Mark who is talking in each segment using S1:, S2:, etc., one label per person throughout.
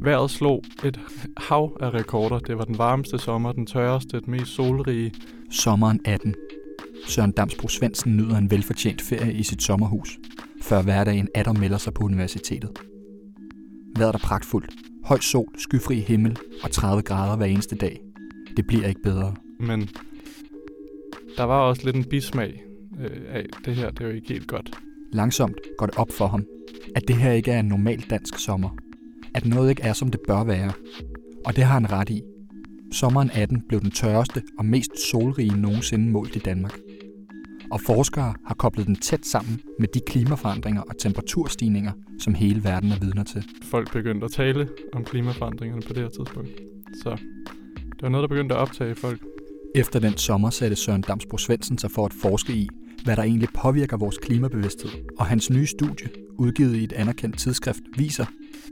S1: Vejret slog et hav af rekorder. Det var den varmeste sommer, den tørreste, den mest solrige.
S2: Sommeren 18. Søren Damsbro Svendsen nyder en velfortjent ferie i sit sommerhus, før hverdagen atter melder sig på universitetet. Vejret er pragtfuldt. Høj sol, skyfri himmel og 30 grader hver eneste dag. Det bliver ikke bedre.
S1: Men der var også lidt en bismag øh, af, det her det er jo ikke helt godt.
S2: Langsomt går det op for ham, at det her ikke er en normal dansk sommer. At noget ikke er, som det bør være. Og det har han ret i. Sommeren 18 blev den tørreste og mest solrige nogensinde målt i Danmark. Og forskere har koblet den tæt sammen med de klimaforandringer og temperaturstigninger, som hele verden er vidner til.
S1: Folk begyndte at tale om klimaforandringerne på det her tidspunkt. Så det var noget, der begyndte at optage folk.
S2: Efter den sommer satte Søren Damsbro Svendsen sig for at forske i, hvad der egentlig påvirker vores klimabevidsthed. Og hans nye studie, udgivet i et anerkendt tidsskrift, viser,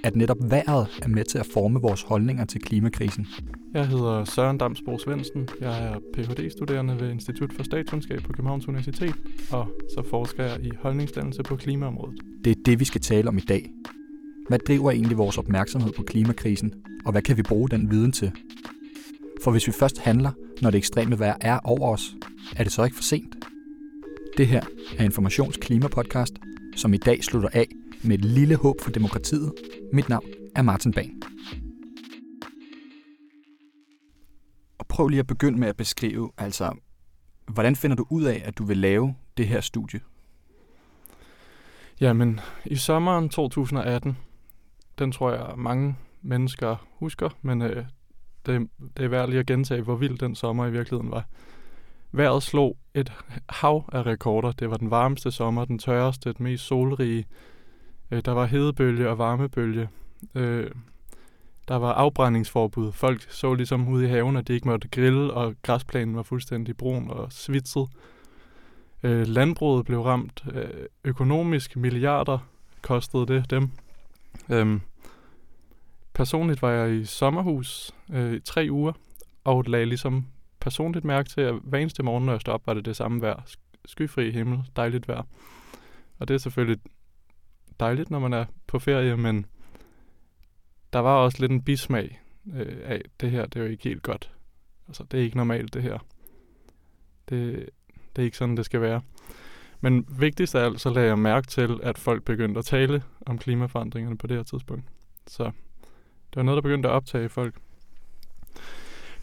S2: at netop vejret er med til at forme vores holdninger til klimakrisen.
S1: Jeg hedder Søren Damsbro Svendsen. Jeg er Ph.D.-studerende ved Institut for Statskundskab på Københavns Universitet, og så forsker jeg i holdningsdannelse på klimaområdet.
S2: Det er det, vi skal tale om i dag. Hvad driver egentlig vores opmærksomhed på klimakrisen, og hvad kan vi bruge den viden til? For hvis vi først handler, når det ekstreme vejr er over os, er det så ikke for sent? Det her er Informations Klimapodcast, som i dag slutter af med et lille håb for demokratiet. Mit navn er Martin Bang. Og prøv lige at begynde med at beskrive, altså, hvordan finder du ud af, at du vil lave det her studie?
S1: Jamen, i sommeren 2018, den tror jeg mange mennesker husker, men øh, det, det er værd lige at gentage, hvor vild den sommer i virkeligheden var. Vejret slog et hav af rekorder. Det var den varmeste sommer, den tørreste, den mest solrige. Øh, der var hedebølge og varmebølge. Øh, der var afbrændingsforbud. Folk så ligesom ude i haven, at de ikke måtte grille, og græsplænen var fuldstændig brun og svitset. Øh, landbruget blev ramt øh, økonomisk. Milliarder kostede det dem. Øh, personligt var jeg i sommerhus øh, i tre uger, og lagde ligesom personligt mærke til, at hver eneste morgen, når jeg stod op, var det det samme vejr. Skyfri himmel, dejligt vejr. Og det er selvfølgelig dejligt, når man er på ferie, men der var også lidt en bismag øh, af, det her, det er jo ikke helt godt. Altså, det er ikke normalt, det her. Det, det er ikke sådan, det skal være. Men vigtigst af alt, så lagde jeg mærke til, at folk begyndte at tale om klimaforandringerne på det her tidspunkt. Så det var noget, der begyndte at optage folk.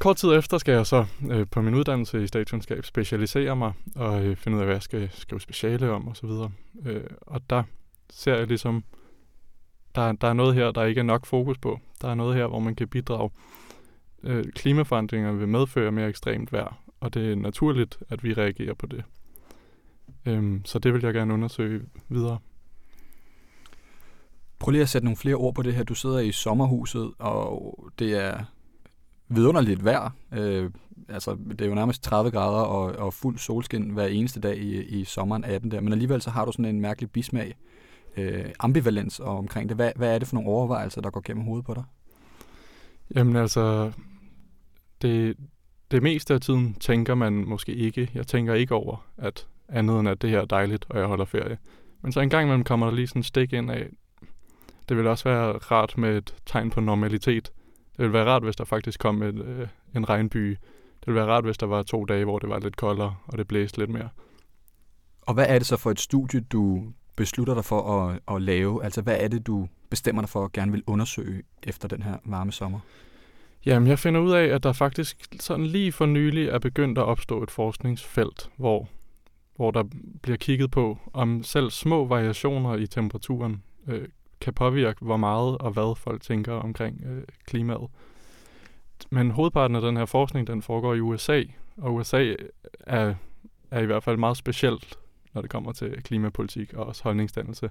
S1: Kort tid efter skal jeg så øh, på min uddannelse i statskundskab specialisere mig og øh, finde ud af, hvad jeg skal skrive speciale om osv. Øh, og der ser jeg ligesom, der, der er noget her, der ikke er nok fokus på. Der er noget her, hvor man kan bidrage. Øh, klimaforandringer vil medføre mere ekstremt vejr, og det er naturligt, at vi reagerer på det. Øh, så det vil jeg gerne undersøge videre.
S2: Prøv lige at sætte nogle flere ord på det her. Du sidder i sommerhuset, og det er vidunderligt vejr. Øh, altså, det er jo nærmest 30 grader og, og fuld solskin hver eneste dag i, i sommeren 18 der. Men alligevel så har du sådan en mærkelig bismag, øh, ambivalens omkring det. Hvad, hvad er det for nogle overvejelser, der går gennem hovedet på dig?
S1: Jamen altså, det, det meste af tiden tænker man måske ikke. Jeg tænker ikke over, at andet end at det her er dejligt, og jeg holder ferie. Men så en gang imellem kommer der lige sådan en stik ind af, det vil også være rart med et tegn på normalitet. Det ville være rart, hvis der faktisk kom et, øh, en regnby. Det ville være rart, hvis der var to dage, hvor det var lidt koldere, og det blæste lidt mere.
S2: Og hvad er det så for et studie, du beslutter dig for at, at lave? Altså, hvad er det, du bestemmer dig for at gerne vil undersøge efter den her varme sommer?
S1: Jamen, jeg finder ud af, at der faktisk sådan lige for nylig er begyndt at opstå et forskningsfelt, hvor, hvor der bliver kigget på, om selv små variationer i temperaturen øh, kan påvirke, hvor meget og hvad folk tænker omkring øh, klimaet. Men hovedparten af den her forskning, den foregår i USA, og USA øh, er, er i hvert fald meget specielt, når det kommer til klimapolitik og også holdningsdannelse.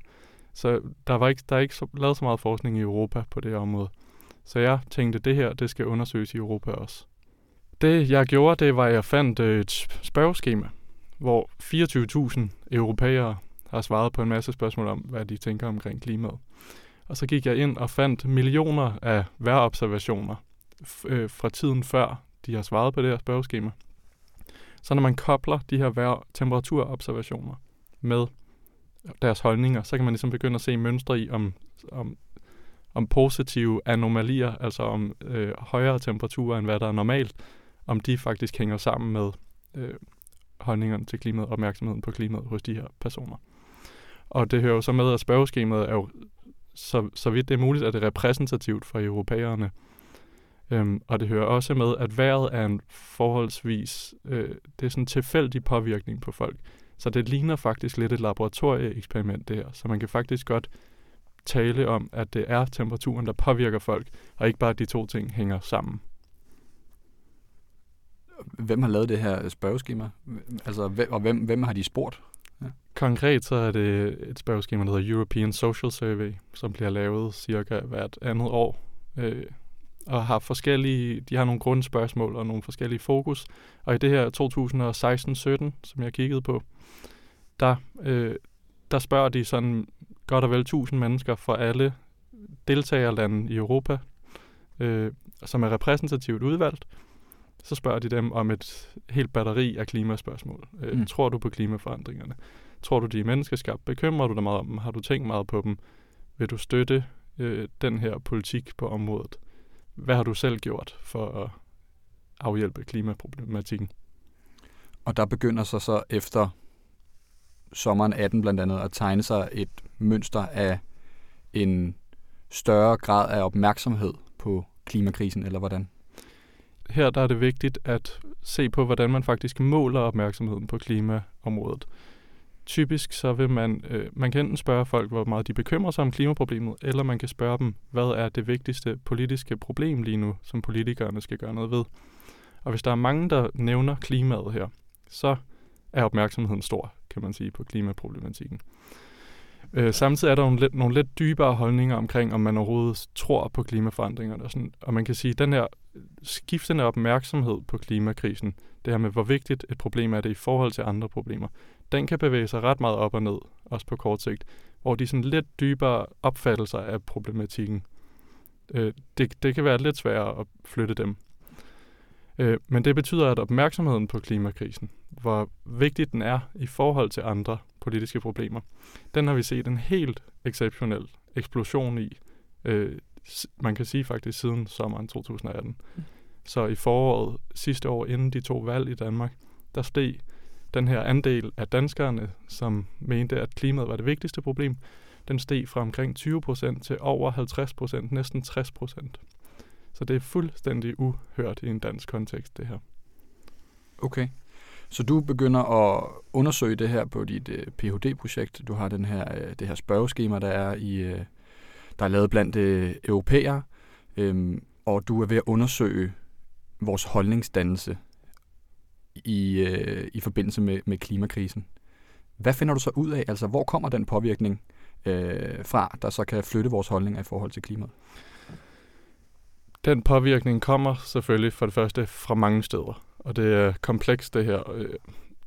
S1: Så der, var ikke, der er ikke så, lavet så meget forskning i Europa på det her område. Så jeg tænkte, det her, det skal undersøges i Europa også. Det jeg gjorde, det var, at jeg fandt øh, et spørgeskema, hvor 24.000 europæere har svaret på en masse spørgsmål om, hvad de tænker omkring klimaet. Og så gik jeg ind og fandt millioner af vejrobservationer øh, fra tiden før, de har svaret på det her spørgeskema. Så når man kobler de her vejr temperaturobservationer med deres holdninger, så kan man ligesom begynde at se mønstre i, om, om, om positive anomalier, altså om øh, højere temperaturer, end hvad der er normalt, om de faktisk hænger sammen med øh, holdningerne til klimaet, og opmærksomheden på klimaet hos de her personer. Og det hører jo så med, at spørgeskemaet er jo, så, så vidt det er muligt, at det er repræsentativt for europæerne. Øhm, og det hører også med, at vejret er en forholdsvis, øh, det er sådan en tilfældig påvirkning på folk. Så det ligner faktisk lidt et laboratorieeksperiment det her. Så man kan faktisk godt tale om, at det er temperaturen, der påvirker folk, og ikke bare at de to ting hænger sammen.
S2: Hvem har lavet det her spørgeskema? Altså, og hvem, hvem har de spurgt?
S1: Ja. Konkret så er det et spørgeskema, der hedder European Social Survey, som bliver lavet cirka hvert andet år. Øh, og har forskellige, de har nogle grundspørgsmål og nogle forskellige fokus. Og i det her 2016-17, som jeg kiggede på, der, øh, der spørger de sådan godt og vel 1000 mennesker fra alle deltagerlande i Europa, øh, som er repræsentativt udvalgt. Så spørger de dem om et helt batteri af klimaspørgsmål. Øh, mm. Tror du på klimaforandringerne? Tror du, de er menneskeskabt? Bekymrer du dig meget om dem? Har du tænkt meget på dem? Vil du støtte øh, den her politik på området? Hvad har du selv gjort for at afhjælpe klimaproblematikken?
S2: Og der begynder så så efter sommeren 18 blandt andet at tegne sig et mønster af en større grad af opmærksomhed på klimakrisen, eller hvordan?
S1: Her der er det vigtigt at se på, hvordan man faktisk måler opmærksomheden på klimaområdet. Typisk så vil man, øh, man kan enten spørge folk, hvor meget de bekymrer sig om klimaproblemet, eller man kan spørge dem, hvad er det vigtigste politiske problem lige nu, som politikerne skal gøre noget ved. Og hvis der er mange, der nævner klimaet her, så er opmærksomheden stor, kan man sige, på klimaproblematikken. Øh, samtidig er der nogle lidt, nogle lidt dybere holdninger omkring, om man overhovedet tror på klimaforandringerne. Og, sådan, og man kan sige, at den her skiftende opmærksomhed på klimakrisen, det her med, hvor vigtigt et problem er det i forhold til andre problemer, den kan bevæge sig ret meget op og ned, også på kort sigt, hvor de sådan lidt dybere opfattelser af problematikken, øh, det, det kan være lidt sværere at flytte dem. Øh, men det betyder, at opmærksomheden på klimakrisen, hvor vigtig den er i forhold til andre politiske problemer, den har vi set en helt exceptionel eksplosion i, øh, man kan sige faktisk siden sommeren 2018. Mm. Så i foråret sidste år, inden de to valg i Danmark, der steg den her andel af danskerne, som mente, at klimaet var det vigtigste problem, den steg fra omkring 20% til over 50%, næsten 60%. Så det er fuldstændig uhørt i en dansk kontekst, det her.
S2: Okay. Så du begynder at undersøge det her på dit uh, øh, Ph.D.-projekt. Du har den her, uh, det her spørgeskema, der er i, uh, der er lavet blandt øh, europæere, øh, og du er ved at undersøge vores holdningsdannelse i, øh, i forbindelse med, med klimakrisen. Hvad finder du så ud af? Altså, hvor kommer den påvirkning øh, fra, der så kan flytte vores holdninger i forhold til klimaet?
S1: Den påvirkning kommer selvfølgelig for det første fra mange steder, og det er komplekst det her. Øh,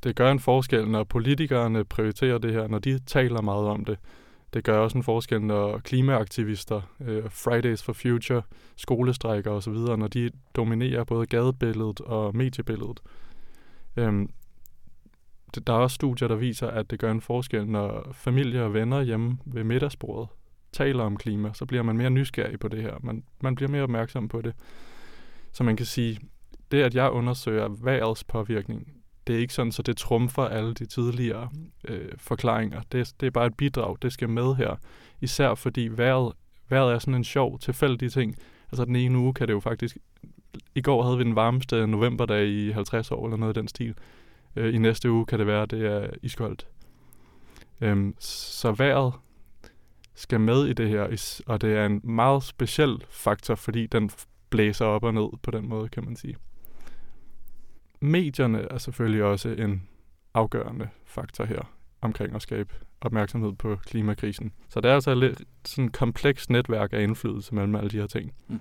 S1: det gør en forskel, når politikerne prioriterer det her, når de taler meget om det. Det gør også en forskel, når klimaaktivister, øh, Fridays for Future, skolestrækker osv., når de dominerer både gadebilledet og mediebilledet. Øhm, der er også studier, der viser, at det gør en forskel, når familie og venner hjemme ved middagsbordet taler om klima, så bliver man mere nysgerrig på det her. Man, man bliver mere opmærksom på det. Så man kan sige, det at jeg undersøger vejrets påvirkning, det er ikke sådan, så det trumfer alle de tidligere øh, forklaringer. Det, det er bare et bidrag, det skal med her. Især fordi vejret, vejret er sådan en sjov, tilfældig ting. Altså den ene uge kan det jo faktisk... I går havde vi den varmeste novemberdag i 50 år, eller noget i den stil. Øh, I næste uge kan det være, at det er iskoldt. Øhm, så vejret skal med i det her, og det er en meget speciel faktor, fordi den blæser op og ned på den måde, kan man sige. Medierne er selvfølgelig også en afgørende faktor her omkring at skabe opmærksomhed på klimakrisen. Så det er altså et lidt sådan komplekst netværk af indflydelse mellem alle de her ting. Mm.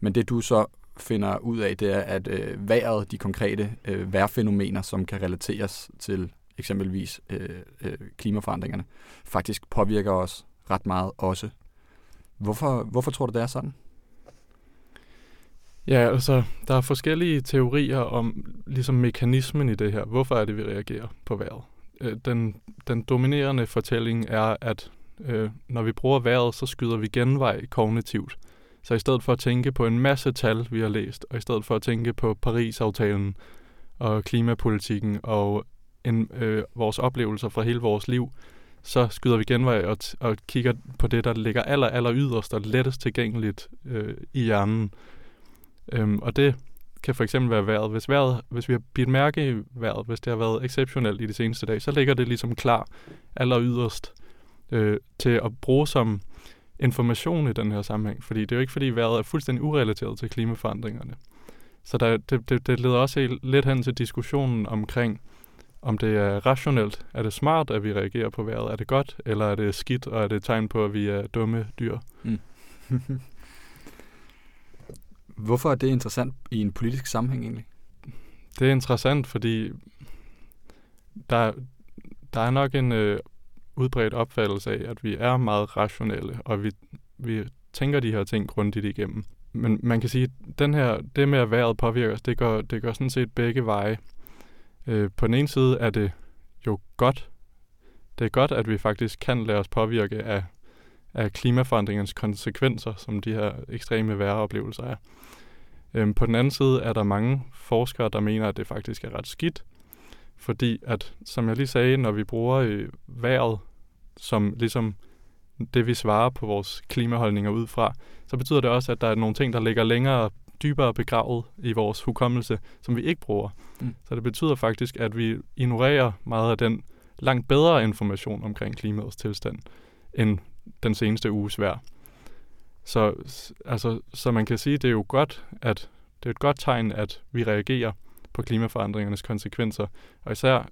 S2: Men det du så finder ud af, det er, at øh, vejret, de konkrete øh, vejrfænomener, som kan relateres til eksempelvis øh, øh, klimaforandringerne, faktisk påvirker os ret meget også. Hvorfor, hvorfor tror du, det er sådan?
S1: Ja, altså, der er forskellige teorier om ligesom mekanismen i det her. Hvorfor er det, vi reagerer på vejret? øh, den, den dominerende fortælling er, at øh, når vi bruger vejret, så skyder vi genvej kognitivt. Så i stedet for at tænke på en masse tal, vi har læst, og i stedet for at tænke på Paris-aftalen og klimapolitikken og en, øh, vores oplevelser fra hele vores liv, så skyder vi genvej og, og kigger på det, der ligger aller, aller yderst og lettest tilgængeligt øh, i hjernen. Øhm, og det kan for eksempel være vejret. Hvis, vejret, hvis vi har bidt mærke i vejret, hvis det har været exceptionelt i de seneste dage, så ligger det ligesom klar aller yderst øh, til at bruge som information i den her sammenhæng. Fordi det er jo ikke, fordi vejret er fuldstændig urelateret til klimaforandringerne. Så der, det, det, det leder også lidt hen til diskussionen omkring, om det er rationelt. Er det smart, at vi reagerer på vejret? Er det godt, eller er det skidt, og er det et tegn på, at vi er dumme dyr? Mm.
S2: Hvorfor er det interessant i en politisk sammenhæng egentlig?
S1: Det er interessant, fordi der, der er nok en øh, udbredt opfattelse af, at vi er meget rationelle, og vi, vi tænker de her ting grundigt igennem. Men man kan sige, at den her, det med at vejret påvirker os, det går, det går sådan set begge veje. Øh, på den ene side er det jo godt. Det er godt, at vi faktisk kan lade os påvirke af, af klimaforandringens konsekvenser, som de her ekstreme vejroplevelser er. Øhm, på den anden side er der mange forskere, der mener, at det faktisk er ret skidt, fordi at, som jeg lige sagde, når vi bruger øh, vejret som ligesom det, vi svarer på vores klimaholdninger ud fra, så betyder det også, at der er nogle ting, der ligger længere dybere begravet i vores hukommelse, som vi ikke bruger. Mm. Så det betyder faktisk, at vi ignorerer meget af den langt bedre information omkring klimaets tilstand, end den seneste uges vejr. Så, altså, så man kan sige, det er jo godt, at det er et godt tegn, at vi reagerer på klimaforandringernes konsekvenser. Og især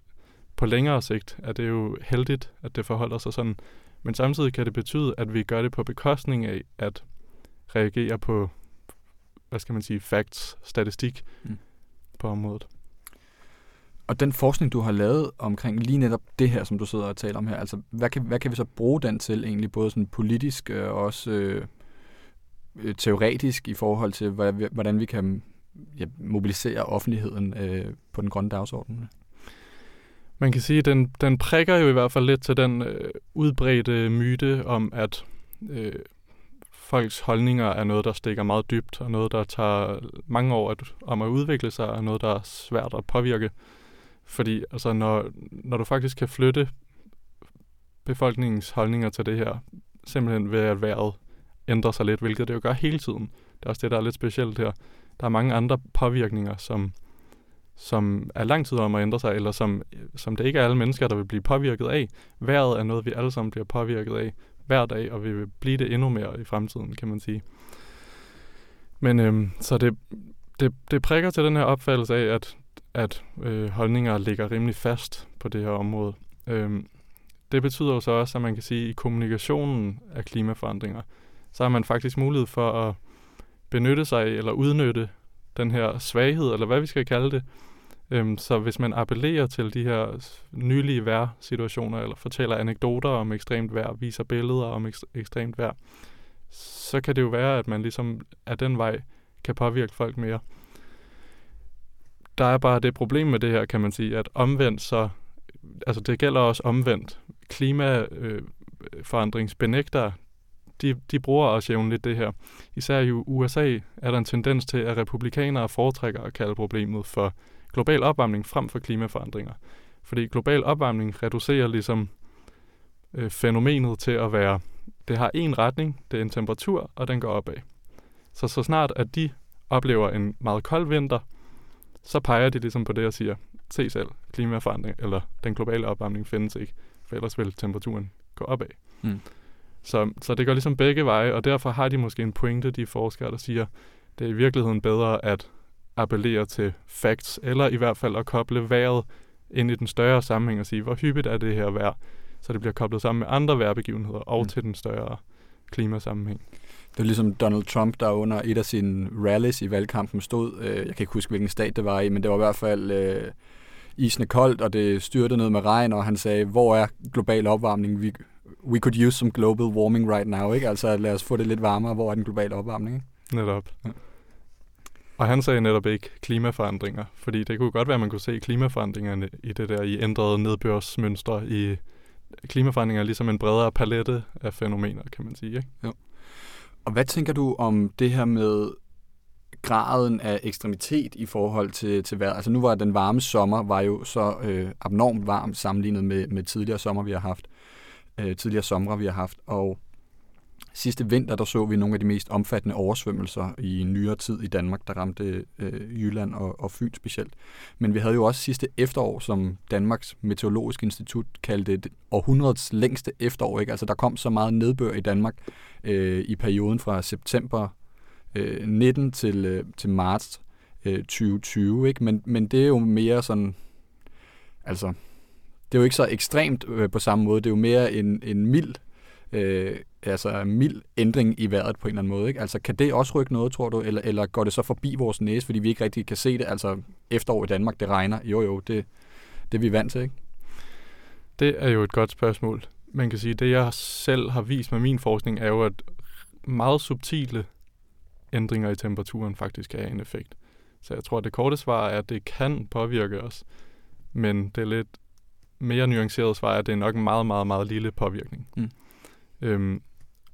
S1: på længere sigt er det jo heldigt, at det forholder sig sådan. Men samtidig kan det betyde, at vi gør det på bekostning af at reagere på, hvad skal man sige, facts, statistik mm. på området.
S2: Og den forskning, du har lavet omkring lige netop det her, som du sidder og taler om her, altså hvad kan, hvad kan vi så bruge den til egentlig, både sådan politisk øh, og også øh, øh, teoretisk i forhold til, hvordan vi kan ja, mobilisere offentligheden øh, på den grønne dagsorden?
S1: Man kan sige, at den, den prikker jo i hvert fald lidt til den øh, udbredte myte om, at øh, folks holdninger er noget, der stikker meget dybt, og noget, der tager mange år at, om at udvikle sig, og noget, der er svært at påvirke. Fordi altså, når, når du faktisk kan flytte befolkningens holdninger til det her, simpelthen ved at vejret ændrer sig lidt, hvilket det jo gør hele tiden. Det er også det, der er lidt specielt her. Der er mange andre påvirkninger, som, som er lang tid om at ændre sig, eller som, som det ikke er alle mennesker, der vil blive påvirket af. Vejret er noget, vi alle sammen bliver påvirket af hver dag, og vi vil blive det endnu mere i fremtiden, kan man sige. Men øhm, så det, det, det prikker til den her opfattelse af, at, at øh, holdninger ligger rimelig fast på det her område. Øhm, det betyder jo så også, at man kan sige, at i kommunikationen af klimaforandringer, så har man faktisk mulighed for at benytte sig eller udnytte den her svaghed, eller hvad vi skal kalde det. Øhm, så hvis man appellerer til de her nylige vejrsituationer, eller fortæller anekdoter om ekstremt vejr, viser billeder om ekstremt vejr, så kan det jo være, at man ligesom af den vej kan påvirke folk mere. Der er bare det problem med det her, kan man sige, at omvendt så, altså det gælder også omvendt. Klimaforandringsbenægtere, øh, de, de bruger også jævnligt det her. Især i USA er der en tendens til, at republikanere foretrækker at kalde problemet for global opvarmning frem for klimaforandringer. Fordi global opvarmning reducerer ligesom øh, fænomenet til at være, det har en retning, det er en temperatur, og den går opad. Så så snart at de oplever en meget kold vinter, så peger de ligesom på det og siger, se selv, klimaforandring, eller den globale opvarmning findes ikke, for ellers vil temperaturen gå opad. Mm. Så, så det går ligesom begge veje, og derfor har de måske en pointe, de forskere, der siger, det er i virkeligheden bedre at appellere til facts, eller i hvert fald at koble vejret ind i den større sammenhæng og sige, hvor hyppigt er det her vejr, så det bliver koblet sammen med andre vejrbegivenheder og mm. til den større klimasammenhæng.
S2: Det er ligesom Donald Trump, der under et af sine rallies i valgkampen stod, øh, jeg kan ikke huske, hvilken stat det var i, men det var i hvert fald øh, isende koldt, og det styrte ned med regn, og han sagde, hvor er global opvarmning? Vi, we could use some global warming right now, ikke? Altså lad os få det lidt varmere, hvor er den globale opvarmning, ikke?
S1: Netop. Ja. Og han sagde netop ikke klimaforandringer, fordi det kunne godt være, at man kunne se klimaforandringerne i det der i ændrede nedbørsmønstre i klimaforandringer er ligesom en bredere palette af fænomener, kan man sige. Ikke?
S2: Jo. Og hvad tænker du om det her med graden af ekstremitet i forhold til, til vejret? Altså nu var den varme sommer var jo så øh, abnormt varm sammenlignet med, med tidligere sommer, vi har haft. Øh, tidligere sommer, vi har haft. Og Sidste vinter, der så vi nogle af de mest omfattende oversvømmelser i nyere tid i Danmark, der ramte øh, Jylland og, og Fyn specielt. Men vi havde jo også sidste efterår, som Danmarks Meteorologisk Institut kaldte det århundredets længste efterår. Ikke? Altså der kom så meget nedbør i Danmark øh, i perioden fra september øh, 19 til, øh, til marts øh, 2020. Ikke? Men, men det er jo mere sådan, altså det er jo ikke så ekstremt øh, på samme måde. Det er jo mere en, en mild øh, altså mild ændring i vejret på en eller anden måde. Ikke? Altså kan det også rykke noget, tror du, eller, eller går det så forbi vores næse, fordi vi ikke rigtig kan se det? Altså efterår i Danmark, det regner. Jo jo, det, det er vi vant til, ikke?
S1: Det er jo et godt spørgsmål. Man kan sige, det jeg selv har vist med min forskning, er jo, at meget subtile ændringer i temperaturen faktisk er en effekt. Så jeg tror, at det korte svar er, at det kan påvirke os. Men det er lidt mere nuanceret svar er, at det er nok en meget, meget, meget lille påvirkning. Mm. Øhm,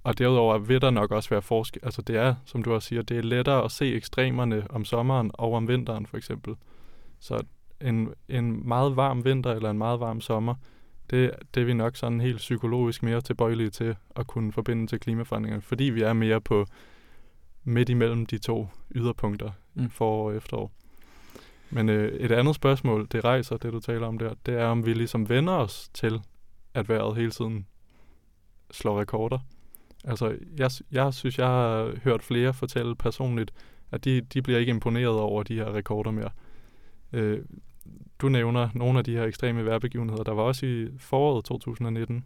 S1: og derudover vil der nok også være forskel. Altså det er, som du også siger, det er lettere at se ekstremerne om sommeren og om vinteren for eksempel. Så en, en meget varm vinter eller en meget varm sommer, det, det er vi nok sådan helt psykologisk mere tilbøjelige til at kunne forbinde til klimaforandringerne, fordi vi er mere på midt imellem de to yderpunkter mm. forår og efterår. Men øh, et andet spørgsmål, det rejser, det du taler om der, det er, om vi ligesom vender os til, at vejret hele tiden slår rekorder. Altså, jeg, jeg synes, jeg har hørt flere fortælle personligt, at de, de bliver ikke imponeret over de her rekorder mere. Øh, du nævner nogle af de her ekstreme vejrbegivenheder. Der var også i foråret 2019,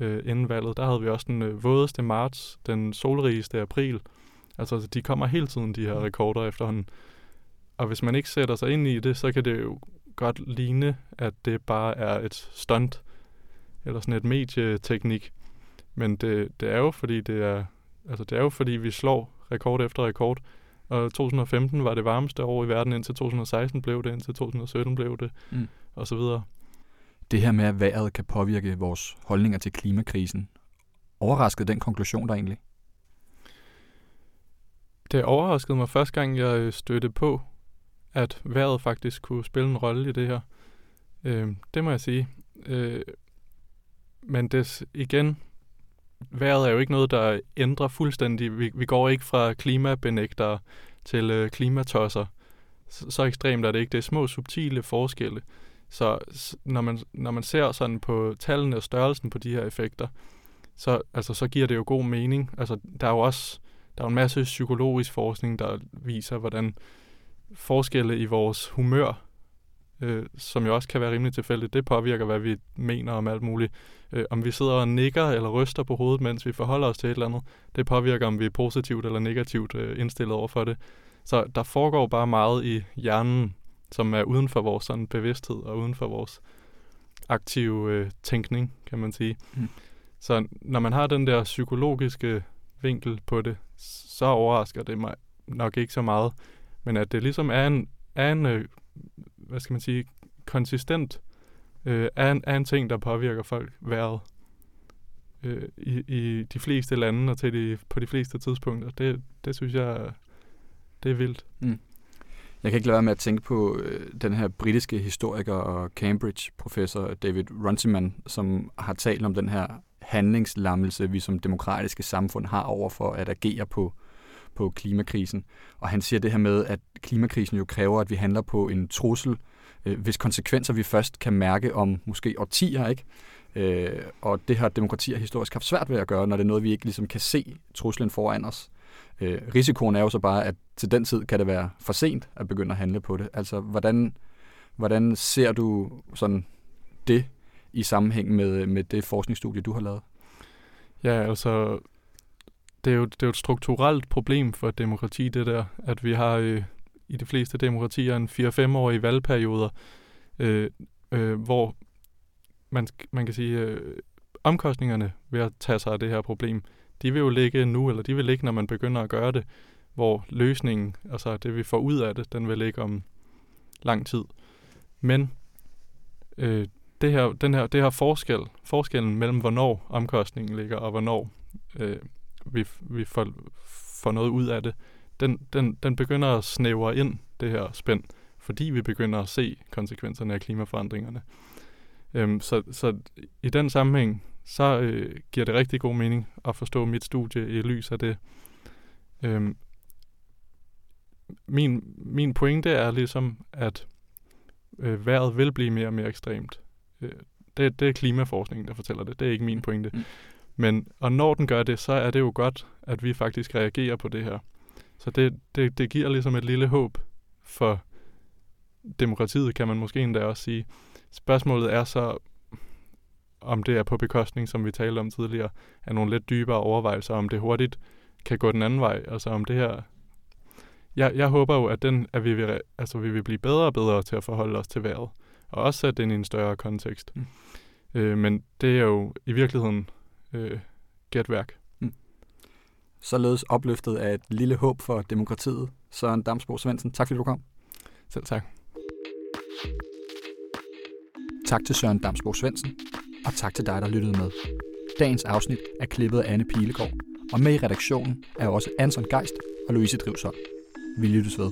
S1: øh, inden valget, der havde vi også den øh, vådeste marts, den solrigeste april. Altså, de kommer hele tiden, de her mm. rekorder efterhånden. Og hvis man ikke sætter sig ind i det, så kan det jo godt ligne, at det bare er et stunt, eller sådan et medieteknik. Men det, det er jo fordi det er altså det er jo fordi vi slår rekord efter rekord. Og 2015 var det varmeste år i verden, indtil 2016 blev det, indtil 2017 blev det, mm. og så videre.
S2: Det her med, at vejret kan påvirke vores holdninger til klimakrisen, overraskede den konklusion der egentlig?
S1: Det overraskede mig første gang, jeg stødte på, at vejret faktisk kunne spille en rolle i det her. Øh, det må jeg sige. Øh, men det igen, vejret er jo ikke noget, der ændrer fuldstændig. Vi, vi går ikke fra klimabenægtere til øh, klimatosser. Så, så ekstremt er det ikke. Det er små, subtile forskelle. Så når man, når man ser sådan på tallene og størrelsen på de her effekter, så, altså, så giver det jo god mening. Altså, der er jo også der er en masse psykologisk forskning, der viser, hvordan forskelle i vores humør øh, som jo også kan være rimelig tilfældigt, det påvirker, hvad vi mener om alt muligt. Øh, om vi sidder og nikker eller ryster på hovedet, mens vi forholder os til et eller andet, det påvirker, om vi er positivt eller negativt øh, indstillet over for det. Så der foregår bare meget i hjernen, som er uden for vores sådan, bevidsthed og uden for vores aktive øh, tænkning, kan man sige. Mm. Så når man har den der psykologiske vinkel på det, så overrasker det mig nok ikke så meget. Men at det ligesom er en, er en øh, hvad skal man sige, konsistent øh, er, en, er en ting, der påvirker folk vejret øh, i, i de fleste lande og til de, på de fleste tidspunkter. Det, det synes jeg, det er vildt. Mm.
S2: Jeg kan ikke lade være med at tænke på øh, den her britiske historiker og Cambridge-professor David Runciman, som har talt om den her handlingslammelse, vi som demokratiske samfund har over for at agere på, på klimakrisen. Og han siger det her med, at klimakrisen jo kræver, at vi handler på en trussel, øh, hvis konsekvenser vi først kan mærke om måske årtier, ikke? Øh, og det har demokratier historisk haft svært ved at gøre, når det er noget, vi ikke ligesom kan se truslen foran os. Øh, risikoen er jo så bare, at til den tid kan det være for sent at begynde at handle på det. Altså, hvordan, hvordan ser du sådan det i sammenhæng med, med det forskningsstudie, du har lavet?
S1: Ja, altså, det er, jo, det er jo et strukturelt problem for demokrati, det der, at vi har øh, i de fleste demokratier en 4-5-årige valgperioder, øh, øh, hvor man, man kan sige, øh, omkostningerne ved at tage sig af det her problem, de vil jo ligge nu, eller de vil ligge, når man begynder at gøre det. hvor løsningen, altså det vi får ud af det, den vil ligge om lang tid. Men øh, det her, den her, det her forskel, forskellen mellem, hvornår omkostningen ligger, og hvornår øh, vi, vi får, får noget ud af det, den, den, den begynder at snævre ind, det her spænd, fordi vi begynder at se konsekvenserne af klimaforandringerne. Øhm, så, så i den sammenhæng, så øh, giver det rigtig god mening at forstå mit studie i lys af det. Øhm, min, min pointe er ligesom, at øh, vejret vil blive mere og mere ekstremt. Øh, det, det er klimaforskningen, der fortæller det. Det er ikke min pointe. Mm. Men, og når den gør det, så er det jo godt, at vi faktisk reagerer på det her. Så det, det, det giver ligesom et lille håb for demokratiet, kan man måske endda også sige. Spørgsmålet er så, om det er på bekostning, som vi talte om tidligere, af nogle lidt dybere overvejelser, om det hurtigt kan gå den anden vej. Altså om det her... Jeg, jeg håber jo, at, den, at vi, vil, altså, vi vil blive bedre og bedre til at forholde os til vejret, og også sætte det ind i en større kontekst. Mm. Øh, men det er jo i virkeligheden øh, gætværk. Mm.
S2: Således opløftet af et lille håb for demokratiet. Søren Damsbo Svendsen, tak fordi du kom.
S1: Selv tak.
S2: Tak til Søren Damsbo Svendsen, og tak til dig, der lyttede med. Dagens afsnit er klippet af Anne Pilegaard, og med i redaktionen er også Anson Geist og Louise Drivsholm. Vi lyttes ved.